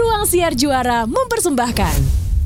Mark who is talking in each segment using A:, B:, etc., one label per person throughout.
A: Ruang Siar Juara mempersembahkan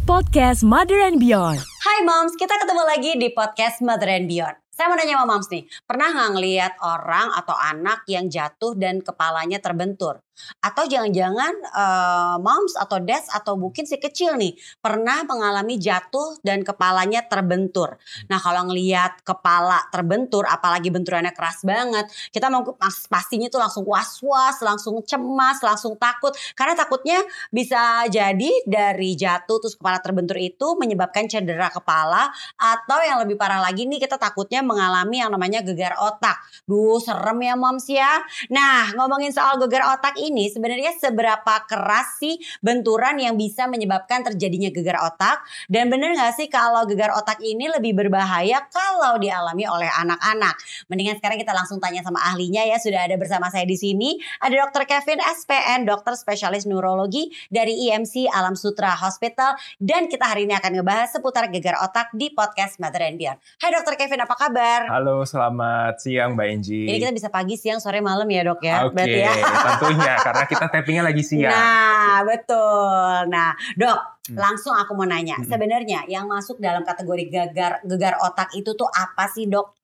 A: Podcast Mother and Beyond.
B: Hai moms, kita ketemu lagi di podcast Mother and Beyond. Saya mau nanya sama moms nih, pernah nggak ngeliat orang atau anak yang jatuh dan kepalanya terbentur? Atau jangan-jangan uh, moms atau dads atau mungkin si kecil nih pernah mengalami jatuh dan kepalanya terbentur. Nah kalau ngeliat kepala terbentur, apalagi benturannya keras banget, kita mau pastinya tuh langsung was-was, langsung cemas, langsung takut. Karena takutnya bisa jadi dari jatuh terus kepala terbentur itu menyebabkan cedera kepala atau yang lebih parah lagi nih kita takutnya mengalami yang namanya gegar otak. Duh serem ya moms ya. Nah ngomongin soal gegar otak ini sebenarnya seberapa keras sih benturan yang bisa menyebabkan terjadinya gegar otak dan bener gak sih kalau gegar otak ini lebih berbahaya kalau dialami oleh anak-anak. Mendingan sekarang kita langsung tanya sama ahlinya ya sudah ada bersama saya di sini ada Dr. Kevin SPN dokter spesialis neurologi dari IMC Alam Sutra Hospital dan kita hari ini akan ngebahas seputar gegar otak di podcast Mother and Beyond. Hai Dr. Kevin apa kabar?
C: Halo selamat siang Mbak Enji.
B: Jadi kita bisa pagi siang sore malam ya dok ya.
C: Oke okay, ya. tentunya karena kita tappingnya lagi siang.
B: Nah, betul. Nah, Dok, hmm. langsung aku mau nanya. Hmm. Sebenarnya yang masuk dalam kategori gegar gegar otak itu tuh apa sih, Dok?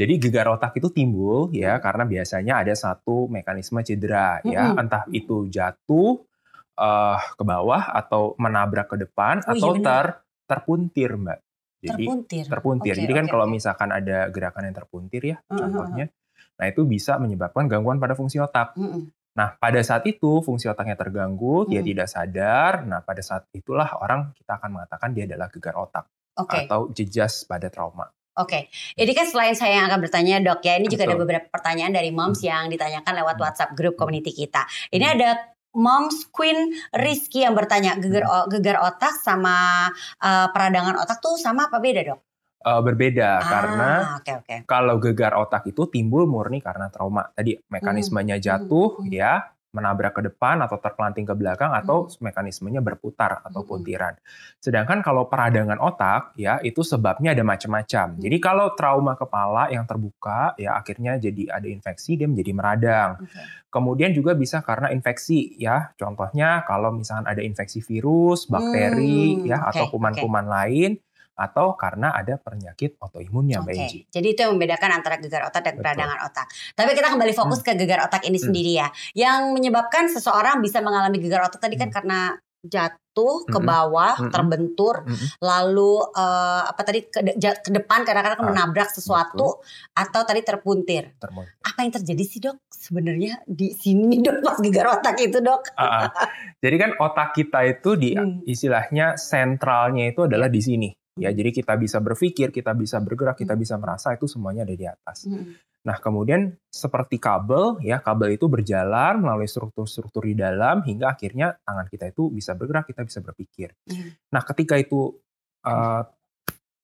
C: Jadi gegar otak itu timbul ya hmm. karena biasanya ada satu mekanisme cedera ya, hmm. ya, entah itu jatuh uh, ke bawah atau menabrak ke depan oh, iya atau iya ter terpuntir, Mbak.
B: Jadi terpuntir.
C: Terpuntir. Okay, Jadi kan okay, kalau misalkan ada gerakan yang terpuntir ya, uh -huh. contohnya, nah itu bisa menyebabkan gangguan pada fungsi otak. Uh -huh. Nah, pada saat itu fungsi otaknya terganggu, hmm. dia tidak sadar. Nah, pada saat itulah orang kita akan mengatakan dia adalah gegar otak okay. atau jejas pada trauma.
B: Oke, okay. ini kan selain saya yang akan bertanya dok ya, ini Betul. juga ada beberapa pertanyaan dari moms hmm. yang ditanyakan lewat hmm. WhatsApp grup hmm. community kita. Ini hmm. ada Moms Queen Rizky yang bertanya gegar hmm. gegar otak sama uh, peradangan otak tuh sama apa beda dok?
C: Uh, berbeda ah, karena okay, okay. kalau gegar otak itu timbul murni karena trauma. Tadi mekanismenya hmm, hmm, jatuh hmm. ya, menabrak ke depan atau terpelanting ke belakang atau hmm. mekanismenya berputar atau puntiran. Sedangkan kalau peradangan otak ya itu sebabnya ada macam-macam. Hmm. Jadi kalau trauma kepala yang terbuka ya akhirnya jadi ada infeksi dia menjadi meradang. Okay. Kemudian juga bisa karena infeksi ya. Contohnya kalau misalnya ada infeksi virus, bakteri hmm, ya okay, atau kuman-kuman okay. lain atau karena ada penyakit autoimunnya Mbak Enji.
B: Jadi itu yang membedakan antara gegar otak dan peradangan otak. Tapi kita kembali fokus hmm. ke gegar otak ini hmm. sendiri ya. Yang menyebabkan seseorang bisa mengalami gegar otak tadi kan hmm. karena jatuh ke bawah, -hmm. terbentur, -hmm. lalu uh, apa tadi ke, de ke depan kadang-kadang ah, menabrak sesuatu betul. atau tadi terpuntir. terpuntir. Apa yang terjadi sih dok sebenarnya di sini dok pas gegar otak itu dok? Uh, uh.
C: Jadi kan otak kita itu di hmm. istilahnya sentralnya itu adalah di sini. Ya, jadi kita bisa berpikir, kita bisa bergerak, kita bisa merasa itu semuanya ada di atas. Hmm. Nah, kemudian seperti kabel, ya kabel itu berjalan melalui struktur-struktur di dalam hingga akhirnya tangan kita itu bisa bergerak, kita bisa berpikir. Hmm. Nah, ketika itu uh,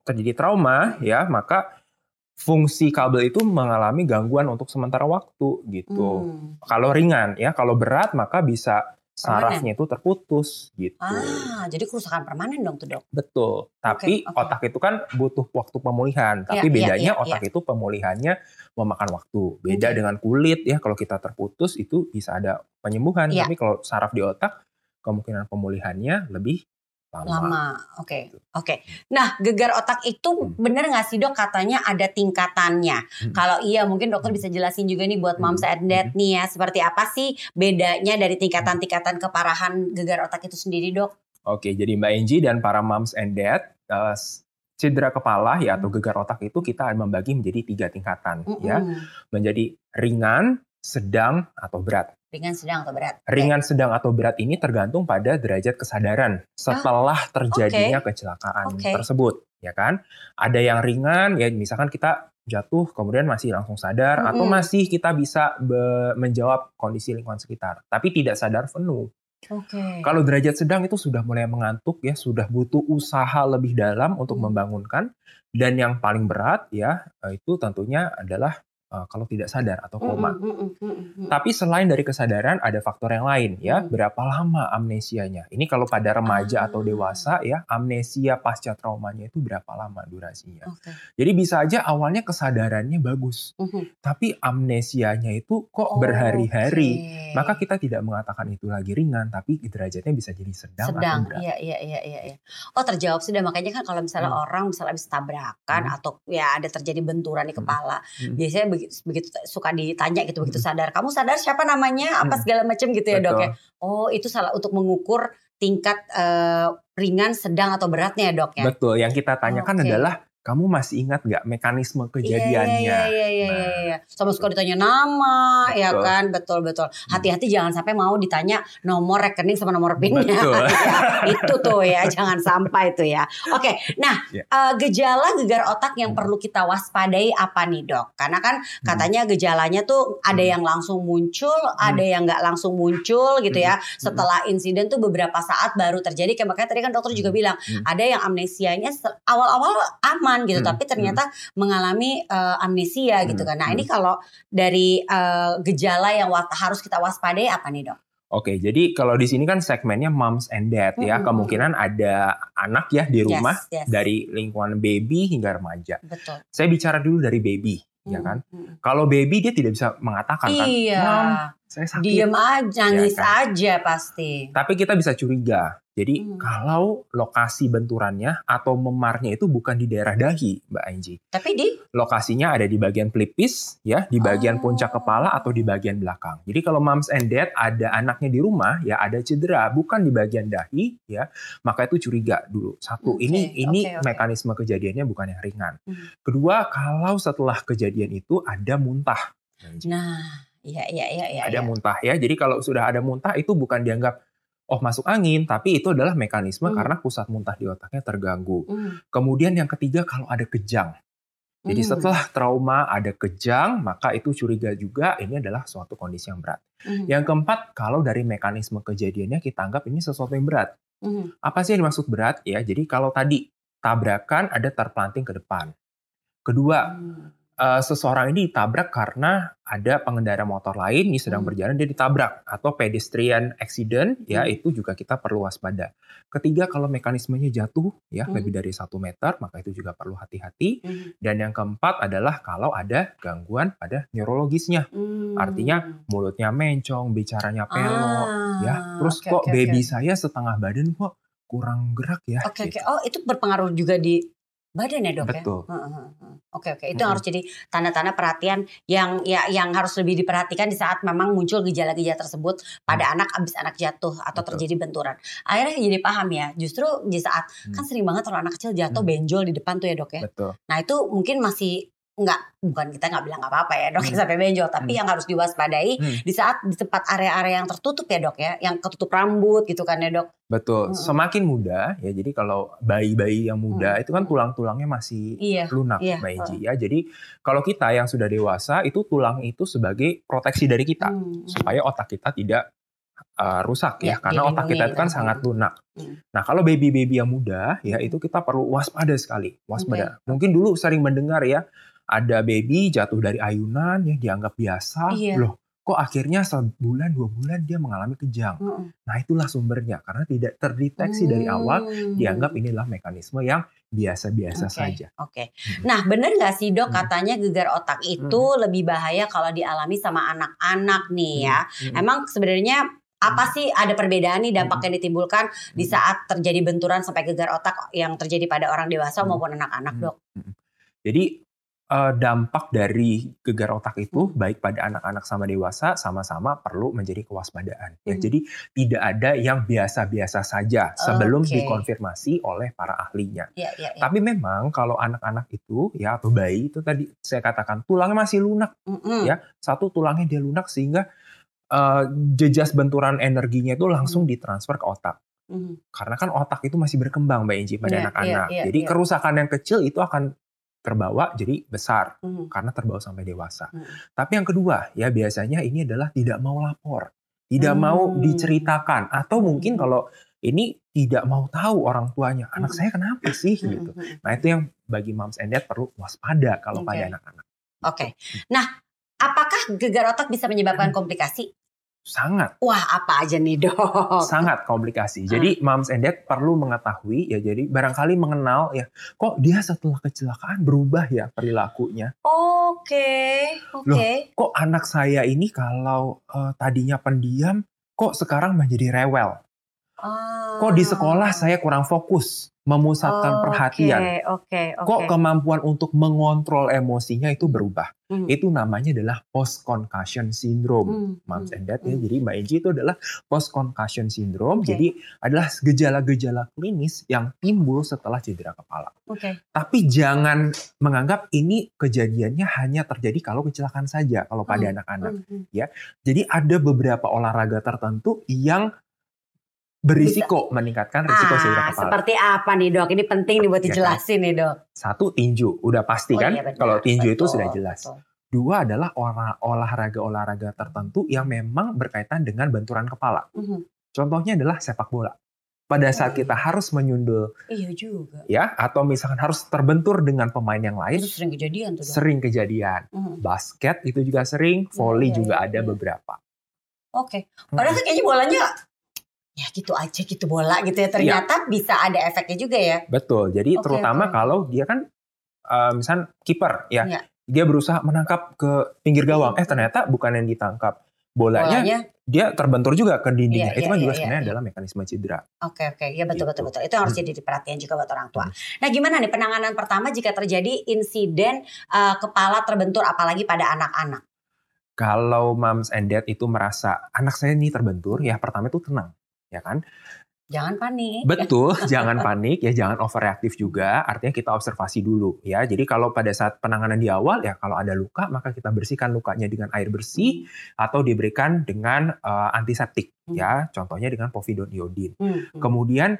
C: terjadi trauma, ya maka fungsi kabel itu mengalami gangguan untuk sementara waktu gitu. Hmm. Kalau ringan, ya kalau berat maka bisa sarafnya itu terputus gitu.
B: Ah, jadi kerusakan permanen dong tuh dok.
C: Betul. Tapi okay, okay. otak itu kan butuh waktu pemulihan. Iya, Tapi ya, bedanya ya, ya, otak ya. itu pemulihannya memakan waktu. Beda okay. dengan kulit ya. Kalau kita terputus itu bisa ada penyembuhan. Ya. Tapi kalau saraf di otak kemungkinan pemulihannya lebih lama.
B: Lama, oke, okay. oke. Okay. Nah, gegar otak itu hmm. bener nggak sih dok? Katanya ada tingkatannya. Hmm. Kalau iya, mungkin dokter bisa jelasin juga nih buat moms hmm. and dad hmm. nih ya, seperti apa sih bedanya dari tingkatan-tingkatan keparahan gegar otak itu sendiri dok?
C: Oke, jadi Mbak Enji dan para moms and dad, uh, cedera kepala ya atau hmm. gegar otak itu kita membagi menjadi tiga tingkatan mm -hmm. ya, menjadi ringan, sedang atau berat.
B: Ringan, sedang atau berat.
C: Ringan, okay. sedang atau berat ini tergantung pada derajat kesadaran setelah ah, terjadinya okay. kecelakaan okay. tersebut, ya kan? Ada yang ringan, ya misalkan kita jatuh kemudian masih langsung sadar mm -hmm. atau masih kita bisa menjawab kondisi lingkungan sekitar, tapi tidak sadar penuh. Okay. Kalau derajat sedang itu sudah mulai mengantuk ya, sudah butuh usaha lebih dalam untuk membangunkan dan yang paling berat ya itu tentunya adalah uh, kalau tidak sadar atau koma. Mm -mm, mm -mm. Tapi selain dari kesadaran ada faktor yang lain ya. Mm. Berapa lama amnesianya? Ini kalau pada remaja ah. atau dewasa ya, amnesia pasca traumanya itu berapa lama durasinya? Okay. Jadi bisa aja awalnya kesadarannya bagus, mm -hmm. tapi amnesianya itu kok oh, berhari-hari. Okay. Maka kita tidak mengatakan itu lagi ringan, tapi derajatnya bisa jadi sedang, sedang. atau berat.
B: Iya, iya, iya, iya. Oh terjawab sudah makanya kan kalau misalnya hmm. orang misalnya habis tabrakan hmm. atau ya ada terjadi benturan di hmm. kepala, hmm. biasanya begitu, begitu suka ditanya gitu begitu sadar, kamu sadar siapa namanya apa segala macam gitu ya Betul. dok ya. Oh itu salah untuk mengukur tingkat uh, ringan, sedang atau beratnya ya dok ya.
C: Betul. Yang kita tanyakan okay. adalah kamu masih ingat nggak mekanisme iya, iya, kejadiannya?
B: Iya iya iya iya. Nah. iya. Sama suka ditanya nama, ya betul. ya kan, betul betul. Hmm. Hati-hati jangan sampai mau ditanya nomor rekening sama nomor pinnya. Betul. ya, itu tuh ya, jangan sampai itu ya. Oke, nah yeah. Ya. uh, gejala gegar otak yang hmm. perlu kita waspadai apa nih dok? Karena kan hmm. katanya gejalanya tuh ada hmm. yang langsung muncul, hmm. ada yang nggak langsung muncul gitu ya. Setelah insiden tuh beberapa saat baru terjadi. Kayak makanya tadi kan dokter juga bilang hmm. ada yang amnesianya awal-awal aman gitu, hmm. tapi ternyata hmm. mengalami uh, amnesia hmm. gitu kan. Nah, hmm. ini kalau dari uh, gejala yang harus kita waspadai apa nih, Dok?
C: Oke, jadi kalau di sini kan segmennya moms and dad ya, mm-hmm. kemungkinan ada anak ya di rumah yes, yes. dari lingkungan baby hingga remaja. Betul. Saya bicara dulu dari baby, mm-hmm. ya kan? Kalau baby dia tidak bisa mengatakan
B: kan,
C: iya.
B: kan, saya sakit. Diam aja, nangis ya kan? aja pasti.
C: Tapi kita bisa curiga. Jadi hmm. kalau lokasi benturannya atau memarnya itu bukan di daerah dahi, Mbak Anji.
B: Tapi di
C: lokasinya ada di bagian pelipis, ya, di bagian oh. puncak kepala atau di bagian belakang. Jadi kalau moms and dad ada anaknya di rumah, ya ada cedera bukan di bagian dahi, ya, maka itu curiga dulu. Satu, okay. ini ini okay, okay. mekanisme kejadiannya bukan yang ringan. Hmm. Kedua, kalau setelah kejadian itu ada muntah.
B: Nah, iya iya iya iya.
C: Ada
B: ya.
C: muntah ya. Jadi kalau sudah ada muntah itu bukan dianggap oh masuk angin, tapi itu adalah mekanisme hmm. karena pusat muntah di otaknya terganggu. Hmm. Kemudian yang ketiga kalau ada kejang. Jadi hmm. setelah trauma ada kejang, maka itu curiga juga ini adalah suatu kondisi yang berat. Hmm. Yang keempat, kalau dari mekanisme kejadiannya kita anggap ini sesuatu yang berat. Hmm. Apa sih yang dimaksud berat? Ya, jadi kalau tadi tabrakan ada terplanting ke depan. Kedua, hmm uh, seseorang ini ditabrak karena ada pengendara motor lain yang sedang hmm. berjalan dia ditabrak atau pedestrian accident ya hmm. itu juga kita perlu waspada. Ketiga kalau mekanismenya jatuh ya hmm. lebih dari satu meter maka itu juga perlu hati-hati. Hmm. Dan yang keempat adalah kalau ada gangguan pada neurologisnya, hmm. artinya mulutnya mencong, bicaranya pelo, ah, ya terus okay, kok okay, baby okay. saya setengah badan kok kurang gerak ya.
B: Oke okay, gitu. oke. Okay. Oh itu berpengaruh juga di badan ya dok
C: ya? Betul.
B: ya. Oke oke itu hmm. harus jadi tanda-tanda perhatian yang ya yang harus lebih diperhatikan di saat memang muncul gejala-gejala tersebut pada hmm. anak abis anak jatuh atau Betul. terjadi benturan. Akhirnya jadi paham ya. Justru di saat hmm. kan sering banget kalau anak kecil jatuh hmm. benjol di depan tuh ya dok ya.
C: Betul.
B: Nah itu mungkin masih nggak bukan kita nggak bilang apa-apa ya dok hmm. sampai benjol tapi hmm. yang harus diwaspadai hmm. di saat di tempat area-area yang tertutup ya dok ya yang ketutup rambut gitu kan ya dok
C: betul hmm. semakin muda ya jadi kalau bayi-bayi yang muda hmm. itu kan tulang-tulangnya masih iya. lunak iya. mbak Eji ya jadi kalau kita yang sudah dewasa itu tulang itu sebagai proteksi dari kita hmm. supaya otak kita tidak uh, rusak ya, ya karena otak kita itu kan sangat lunak. Hmm. Nah kalau baby-baby yang muda ya itu kita perlu waspada sekali, waspada. Okay. Mungkin dulu sering mendengar ya ada baby jatuh dari ayunan yang dianggap biasa, iya. loh kok akhirnya sebulan dua bulan dia mengalami kejang. Mm. Nah itulah sumbernya karena tidak terdeteksi mm. dari awal dianggap ini adalah mekanisme yang biasa-biasa okay. saja.
B: Oke. Okay. Hmm. Nah benar nggak sih dok hmm. katanya gegar otak itu hmm. lebih bahaya kalau dialami sama anak-anak nih ya. Hmm. Emang sebenarnya apa sih ada perbedaan nih dampak yang ditimbulkan di saat terjadi benturan sampai gegar otak yang terjadi pada orang dewasa maupun anak-anak dok?
C: Jadi uh, dampak dari gegar otak itu hmm. baik pada anak-anak sama dewasa sama-sama perlu menjadi kewaspadaan. Ya, hmm. jadi tidak ada yang biasa-biasa saja sebelum okay. dikonfirmasi oleh para ahlinya. Ya, ya, ya. Tapi memang kalau anak-anak itu ya atau bayi itu tadi saya katakan tulangnya masih lunak, hmm. ya satu tulangnya dia lunak sehingga uh, jejas benturan energinya itu langsung hmm. ditransfer ke otak. Mm. Karena kan otak itu masih berkembang Mbak Inji pada iya, anak-anak. Yeah, yeah, yeah, Jadi yeah. kerusakan yang kecil itu akan terbawa jadi besar hmm. karena terbawa sampai dewasa. Hmm. Tapi yang kedua ya biasanya ini adalah tidak mau lapor, tidak hmm. mau diceritakan atau mungkin hmm. kalau ini tidak mau tahu orang tuanya anak hmm. saya kenapa sih hmm. gitu. Nah itu yang bagi moms and dad perlu waspada kalau okay. pada anak-anak.
B: Oke. Okay. Nah Apakah gegar otak bisa menyebabkan komplikasi?
C: Sangat.
B: Wah, apa aja nih dok?
C: Sangat komplikasi. Jadi hmm. moms and dad perlu mengetahui ya. Jadi barangkali mengenal ya. Kok dia setelah kecelakaan berubah ya perilakunya?
B: Oke, okay, oke. Okay.
C: kok anak saya ini kalau uh, tadinya pendiam, kok sekarang menjadi rewel? Ah. Kok di sekolah saya kurang fokus? Memusatkan oh, perhatian.
B: Okay, okay, okay.
C: Kok kemampuan untuk mengontrol emosinya itu berubah. Hmm. Itu namanya adalah post concussion syndrome, hmm. moms and dad ya. Hmm. Jadi Mbak Enji itu adalah post concussion syndrome. Okay. Jadi adalah gejala-gejala klinis yang timbul setelah cedera kepala.
B: Okay.
C: Tapi jangan menganggap ini kejadiannya hanya terjadi kalau kecelakaan saja kalau pada hmm. anak-anak hmm. hmm. ya. Jadi ada beberapa olahraga tertentu yang berisiko Bisa. meningkatkan risiko ah, cedera kepala.
B: Seperti apa nih dok? Ini penting nih buat iya kan? dijelasin ya, nih dok.
C: Satu tinju, udah pasti oh, kan? Iya Kalau tinju betul, itu sudah jelas. Betul. Dua adalah olahraga-olahraga tertentu yang memang berkaitan dengan benturan kepala. Mm -hmm. Contohnya adalah sepak bola. Pada saat oh, kita harus menyundul,
B: iya juga.
C: ya, atau misalkan harus terbentur dengan pemain yang lain,
B: itu sering kejadian tuh. Dok.
C: Sering kejadian. Mm -hmm. Basket itu juga sering, volley iya, juga iya, ada iya. beberapa.
B: Oke, okay. padahal hmm. kayaknya bolanya ya gitu aja gitu bola gitu ya ternyata ya. bisa ada efeknya juga ya
C: betul jadi okay, terutama okay. kalau dia kan uh, misal kiper ya. ya dia berusaha menangkap ke pinggir gawang eh ternyata bukan yang ditangkap bolanya, bolanya dia terbentur juga ke dindingnya iya, itu kan iya, juga iya, sebenarnya iya. adalah mekanisme cedera
B: oke okay, oke okay. ya betul gitu. betul betul itu harus hmm. jadi perhatian juga buat orang tua hmm. nah gimana nih penanganan pertama jika terjadi insiden uh, kepala terbentur apalagi pada anak-anak
C: kalau moms and dad itu merasa anak saya ini terbentur ya pertama itu tenang ya kan?
B: Jangan panik.
C: Betul, jangan panik ya, jangan overreaktif juga. Artinya kita observasi dulu ya. Jadi kalau pada saat penanganan di awal ya kalau ada luka maka kita bersihkan lukanya dengan air bersih hmm. atau diberikan dengan uh, antiseptik hmm. ya. Contohnya dengan povidone iodin. Hmm. hmm. Kemudian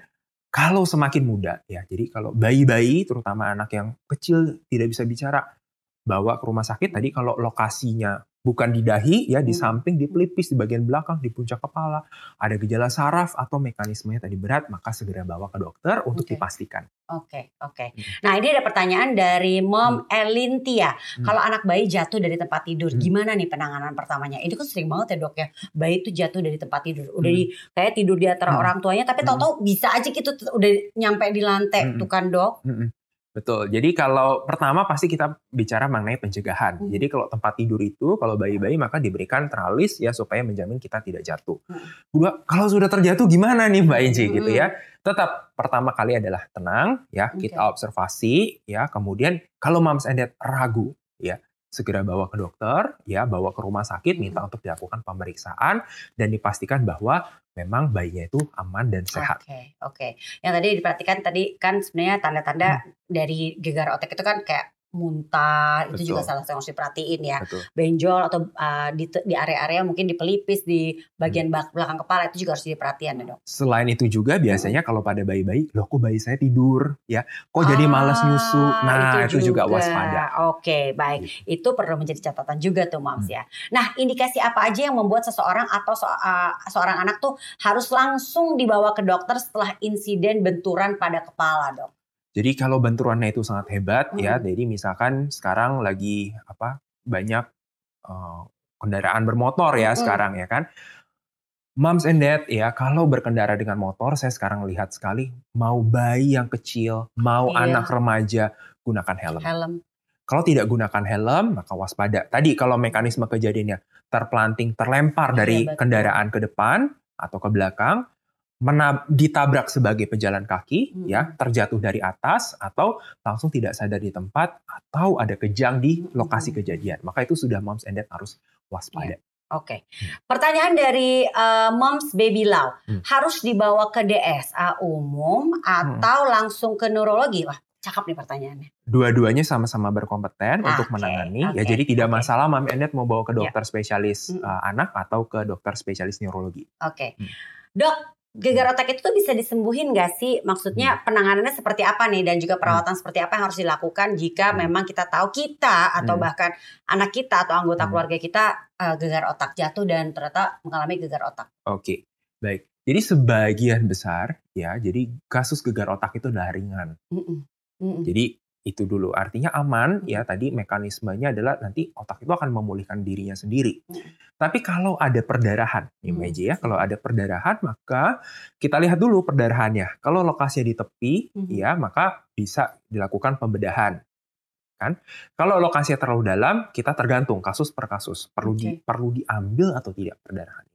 C: kalau semakin muda ya. Jadi kalau bayi-bayi terutama anak yang kecil tidak bisa bicara bawa ke rumah sakit tadi kalau lokasinya bukan di dahi ya di hmm. samping di pelipis di bagian belakang di puncak kepala ada gejala saraf atau mekanismenya tadi berat maka segera bawa ke dokter untuk okay. dipastikan.
B: Oke okay, oke. Okay. Hmm. Nah ini ada pertanyaan dari Mom hmm. Elintia. Hmm. Kalau anak bayi jatuh dari tempat tidur, hmm. gimana nih penanganan pertamanya? Ini kan sering banget ya dok ya, bayi itu jatuh dari tempat tidur, udah hmm. di kayak tidur di antara hmm. orang tuanya, tapi tahu-tahu bisa aja gitu udah nyampe di lantai, hmm. tuh kan dok? Hmm.
C: Betul. Jadi kalau pertama pasti kita bicara mengenai pencegahan. Hmm. Jadi kalau tempat tidur itu kalau bayi-bayi maka diberikan teralis ya supaya menjamin kita tidak jatuh. Hmm. Kedua, kalau sudah terjatuh gimana nih Mbak Inci hmm. gitu ya? Tetap pertama kali adalah tenang ya, okay. kita observasi ya. Kemudian kalau moms and dad ragu ya, segera bawa ke dokter, ya bawa ke rumah sakit, minta untuk dilakukan pemeriksaan dan dipastikan bahwa memang bayinya itu aman dan sehat.
B: Oke, okay, oke. Okay. Yang tadi diperhatikan tadi kan sebenarnya tanda-tanda hmm. dari gegar otak itu kan kayak muntah Betul. itu juga salah satu yang harus diperhatiin ya Betul. benjol atau uh, di di area-area mungkin di pelipis di bagian hmm. belakang kepala itu juga harus diperhatikan ya dok
C: selain itu juga biasanya hmm. kalau pada bayi-bayi loh kok bayi saya tidur ya kok ah, jadi malas nyusu nah itu, itu juga. juga waspada
B: oke baik gitu. itu perlu menjadi catatan juga tuh mams hmm. ya nah indikasi apa aja yang membuat seseorang atau so, uh, seorang anak tuh harus langsung dibawa ke dokter setelah insiden benturan pada kepala dok
C: jadi kalau benturannya itu sangat hebat hmm. ya, jadi misalkan sekarang lagi apa banyak uh, kendaraan bermotor ya hmm. sekarang ya kan. Moms and dad ya, kalau berkendara dengan motor, saya sekarang lihat sekali mau bayi yang kecil, mau iya. anak remaja gunakan helm.
B: Helm.
C: Kalau tidak gunakan helm, maka waspada. Tadi kalau mekanisme kejadiannya terpelanting, terlempar iya, dari betul. kendaraan ke depan atau ke belakang, menab ditabrak sebagai pejalan kaki hmm. ya terjatuh dari atas atau langsung tidak sadar di tempat atau ada kejang di lokasi kejadian maka itu sudah moms and dad harus waspada. Yeah.
B: Oke, okay. hmm. pertanyaan dari uh, moms baby love hmm. harus dibawa ke DSA umum atau hmm. langsung ke neurologi wah cakep nih pertanyaannya.
C: Dua-duanya sama-sama berkompeten ah, untuk menangani okay, ya jadi tidak okay. masalah mom and dad mau bawa ke ya. dokter yeah. spesialis hmm. uh, anak atau ke dokter spesialis neurologi.
B: Oke, okay. hmm. dok gegar otak itu tuh bisa disembuhin gak sih? Maksudnya hmm. penanganannya seperti apa nih dan juga perawatan hmm. seperti apa yang harus dilakukan jika hmm. memang kita tahu kita atau hmm. bahkan anak kita atau anggota hmm. keluarga kita uh, gegar otak jatuh dan ternyata mengalami gegar otak.
C: Oke, okay. baik. Jadi sebagian besar ya, jadi kasus gegar otak itu adalah ringan. Mm -mm. Mm -mm. Jadi Itu dulu artinya aman ya tadi mekanismenya adalah nanti otak itu akan memulihkan dirinya sendiri. Hmm. Tapi kalau ada perdarahan, nih hmm. Meji ya, kalau ada perdarahan maka kita lihat dulu perdarahannya. Kalau lokasinya di tepi hmm. ya maka bisa dilakukan pembedahan kan? Kalau lokasinya terlalu dalam, kita tergantung kasus per kasus perlu okay. di, perlu diambil atau tidak perdarahan.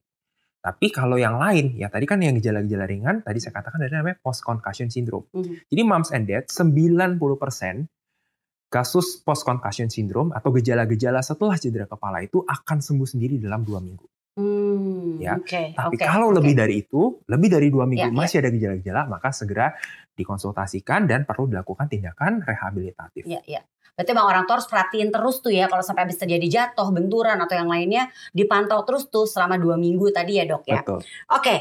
C: Tapi kalau yang lain, ya tadi kan yang gejala-gejala ringan, tadi saya katakan ada namanya post concussion syndrome. Mm -hmm. Jadi moms and dad 90% kasus post concussion syndrome atau gejala-gejala setelah cedera kepala itu akan sembuh sendiri dalam dua minggu. Hmm, ya, okay, tapi okay, kalau okay. lebih dari itu, lebih dari dua minggu yeah, masih yeah. ada gejala-gejala, maka segera dikonsultasikan dan perlu dilakukan tindakan rehabilitatif.
B: Yeah, yeah. Berarti bang orang tua harus perhatiin terus tuh ya kalau sampai habis terjadi jatuh, benturan atau yang lainnya dipantau terus tuh selama dua minggu tadi ya dok ya. Oke, okay.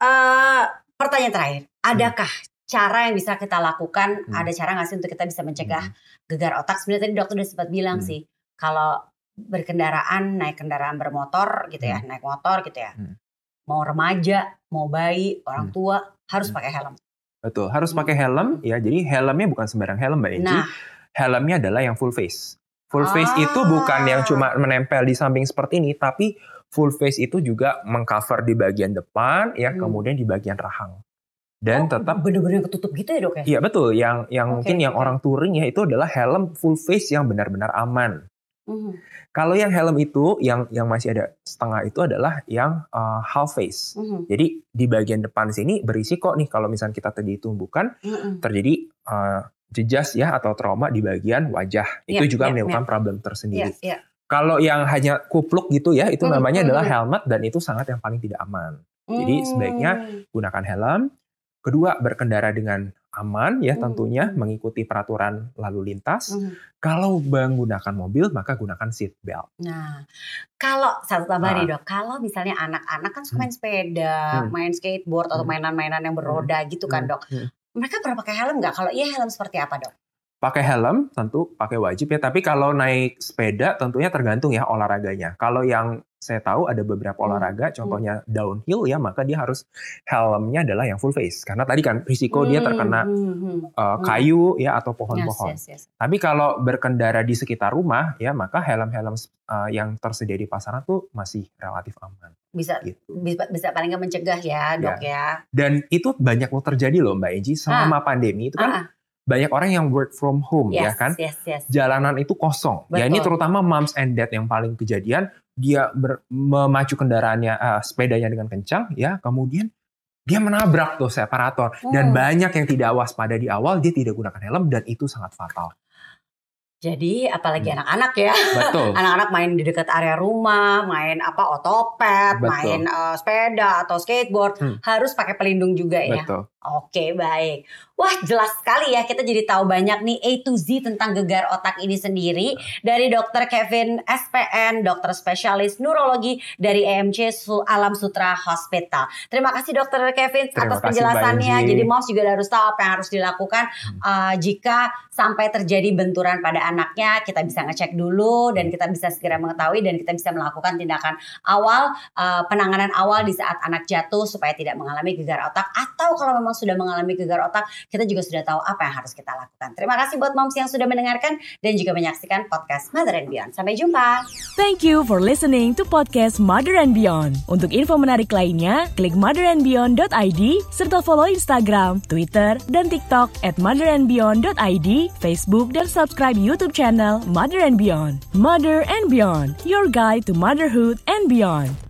B: uh, eh, pertanyaan terakhir, adakah hmm. cara yang bisa kita lakukan? Hmm. Ada cara nggak sih untuk kita bisa mencegah hmm. gegar otak? Sebenarnya tadi dokter udah sempat bilang hmm. sih kalau berkendaraan naik kendaraan bermotor gitu ya, hmm. naik motor gitu ya. Hmm. Mau remaja, mau bayi, orang hmm. tua harus hmm. pakai helm.
C: Betul, harus hmm. pakai helm ya. Jadi helmnya bukan sembarang helm Mbak Enji. Nah, helmnya adalah yang full face. Full ah. face itu bukan yang cuma menempel di samping seperti ini, tapi full face itu juga mengcover di bagian depan, ya hmm. kemudian di bagian rahang. Dan oh, tetap
B: benar-benar ketutup gitu ya dok ya?
C: Iya betul. Yang yang okay, mungkin yang orang touring ya itu adalah helm full face yang benar-benar aman. Mm. Kalau yang helm itu yang yang masih ada setengah itu adalah yang uh, half face. Mm. Jadi di bagian depan sini berisiko nih kalau misalnya kita tadi tumbuhkan mm terjadi uh, jejas ya atau trauma di bagian wajah. Itu yeah, juga yeah, menimbulkan yeah. problem tersendiri. Yeah, yeah. Kalau yang hanya kupluk gitu ya, itu mm, namanya mm, adalah helmet dan itu sangat yang paling tidak aman. Mm. Jadi sebaiknya gunakan helm. Kedua, berkendara dengan aman ya mm. tentunya mengikuti peraturan lalu lintas. Mm. Kalau menggunakan mobil maka gunakan seat belt.
B: Nah, kalau satu tambah nih dok, kalau misalnya anak-anak kan suka main sepeda, hmm. main skateboard atau mainan-mainan yang beroda hmm. gitu kan dok. Hmm mereka pernah pakai helm nggak? Kalau iya helm seperti apa dok?
C: Pakai helm tentu pakai wajib ya, tapi kalau naik sepeda tentunya tergantung ya olahraganya. Kalau yang saya tahu ada beberapa hmm. olahraga, hmm. contohnya downhill ya, maka dia harus helmnya adalah yang full face. Karena tadi kan risiko hmm. dia terkena hmm. Uh, kayu ya atau pohon-pohon. Yes, yes, yes. Tapi kalau berkendara di sekitar rumah ya, maka helm-helm uh, yang tersedia di pasaran tuh masih relatif aman.
B: Bisa gitu. bisa, bisa paling nggak mencegah ya dok ya. ya.
C: Dan itu banyak lo terjadi loh Mbak Eji selama ah. pandemi itu kan. Ah banyak orang yang work from home ya yes, ya kan. Yes, yes. Jalanan itu kosong. Betul. Ya ini terutama moms and dad yang paling kejadian dia ber, memacu kendaraannya uh, sepedanya dengan kencang ya kemudian dia menabrak tuh separator hmm. dan banyak yang tidak waspada di awal dia tidak gunakan helm dan itu sangat fatal.
B: Jadi apalagi hmm. anak-anak hmm. ya, anak-anak main di dekat area rumah, main apa otopet, Betul. main uh, sepeda atau skateboard hmm. harus pakai pelindung juga ya. Betul. Oke baik. Wah jelas sekali ya kita jadi tahu banyak nih A to Z tentang gegar otak ini sendiri dari dokter Kevin SPN, dokter spesialis neurologi dari EMC Alam Sutra Hospital. Terima kasih dokter Kevin Terima atas penjelasannya. Jadi Moms juga harus tahu apa yang harus dilakukan hmm. uh, jika sampai terjadi benturan pada anaknya. Kita bisa ngecek dulu dan kita bisa segera mengetahui dan kita bisa melakukan tindakan awal uh, penanganan awal di saat anak jatuh supaya tidak mengalami gegar otak atau kalau memang sudah mengalami gegar otak, kita juga sudah tahu apa yang harus kita lakukan. Terima kasih buat moms yang sudah mendengarkan dan juga menyaksikan podcast Mother and Beyond. Sampai jumpa.
A: Thank you for listening to podcast Mother and Beyond. Untuk info menarik lainnya, klik motherandbeyond.id serta follow Instagram, Twitter, dan TikTok at motherandbeyond.id, Facebook, dan subscribe YouTube channel Mother and Beyond. Mother and Beyond, your guide to motherhood and beyond.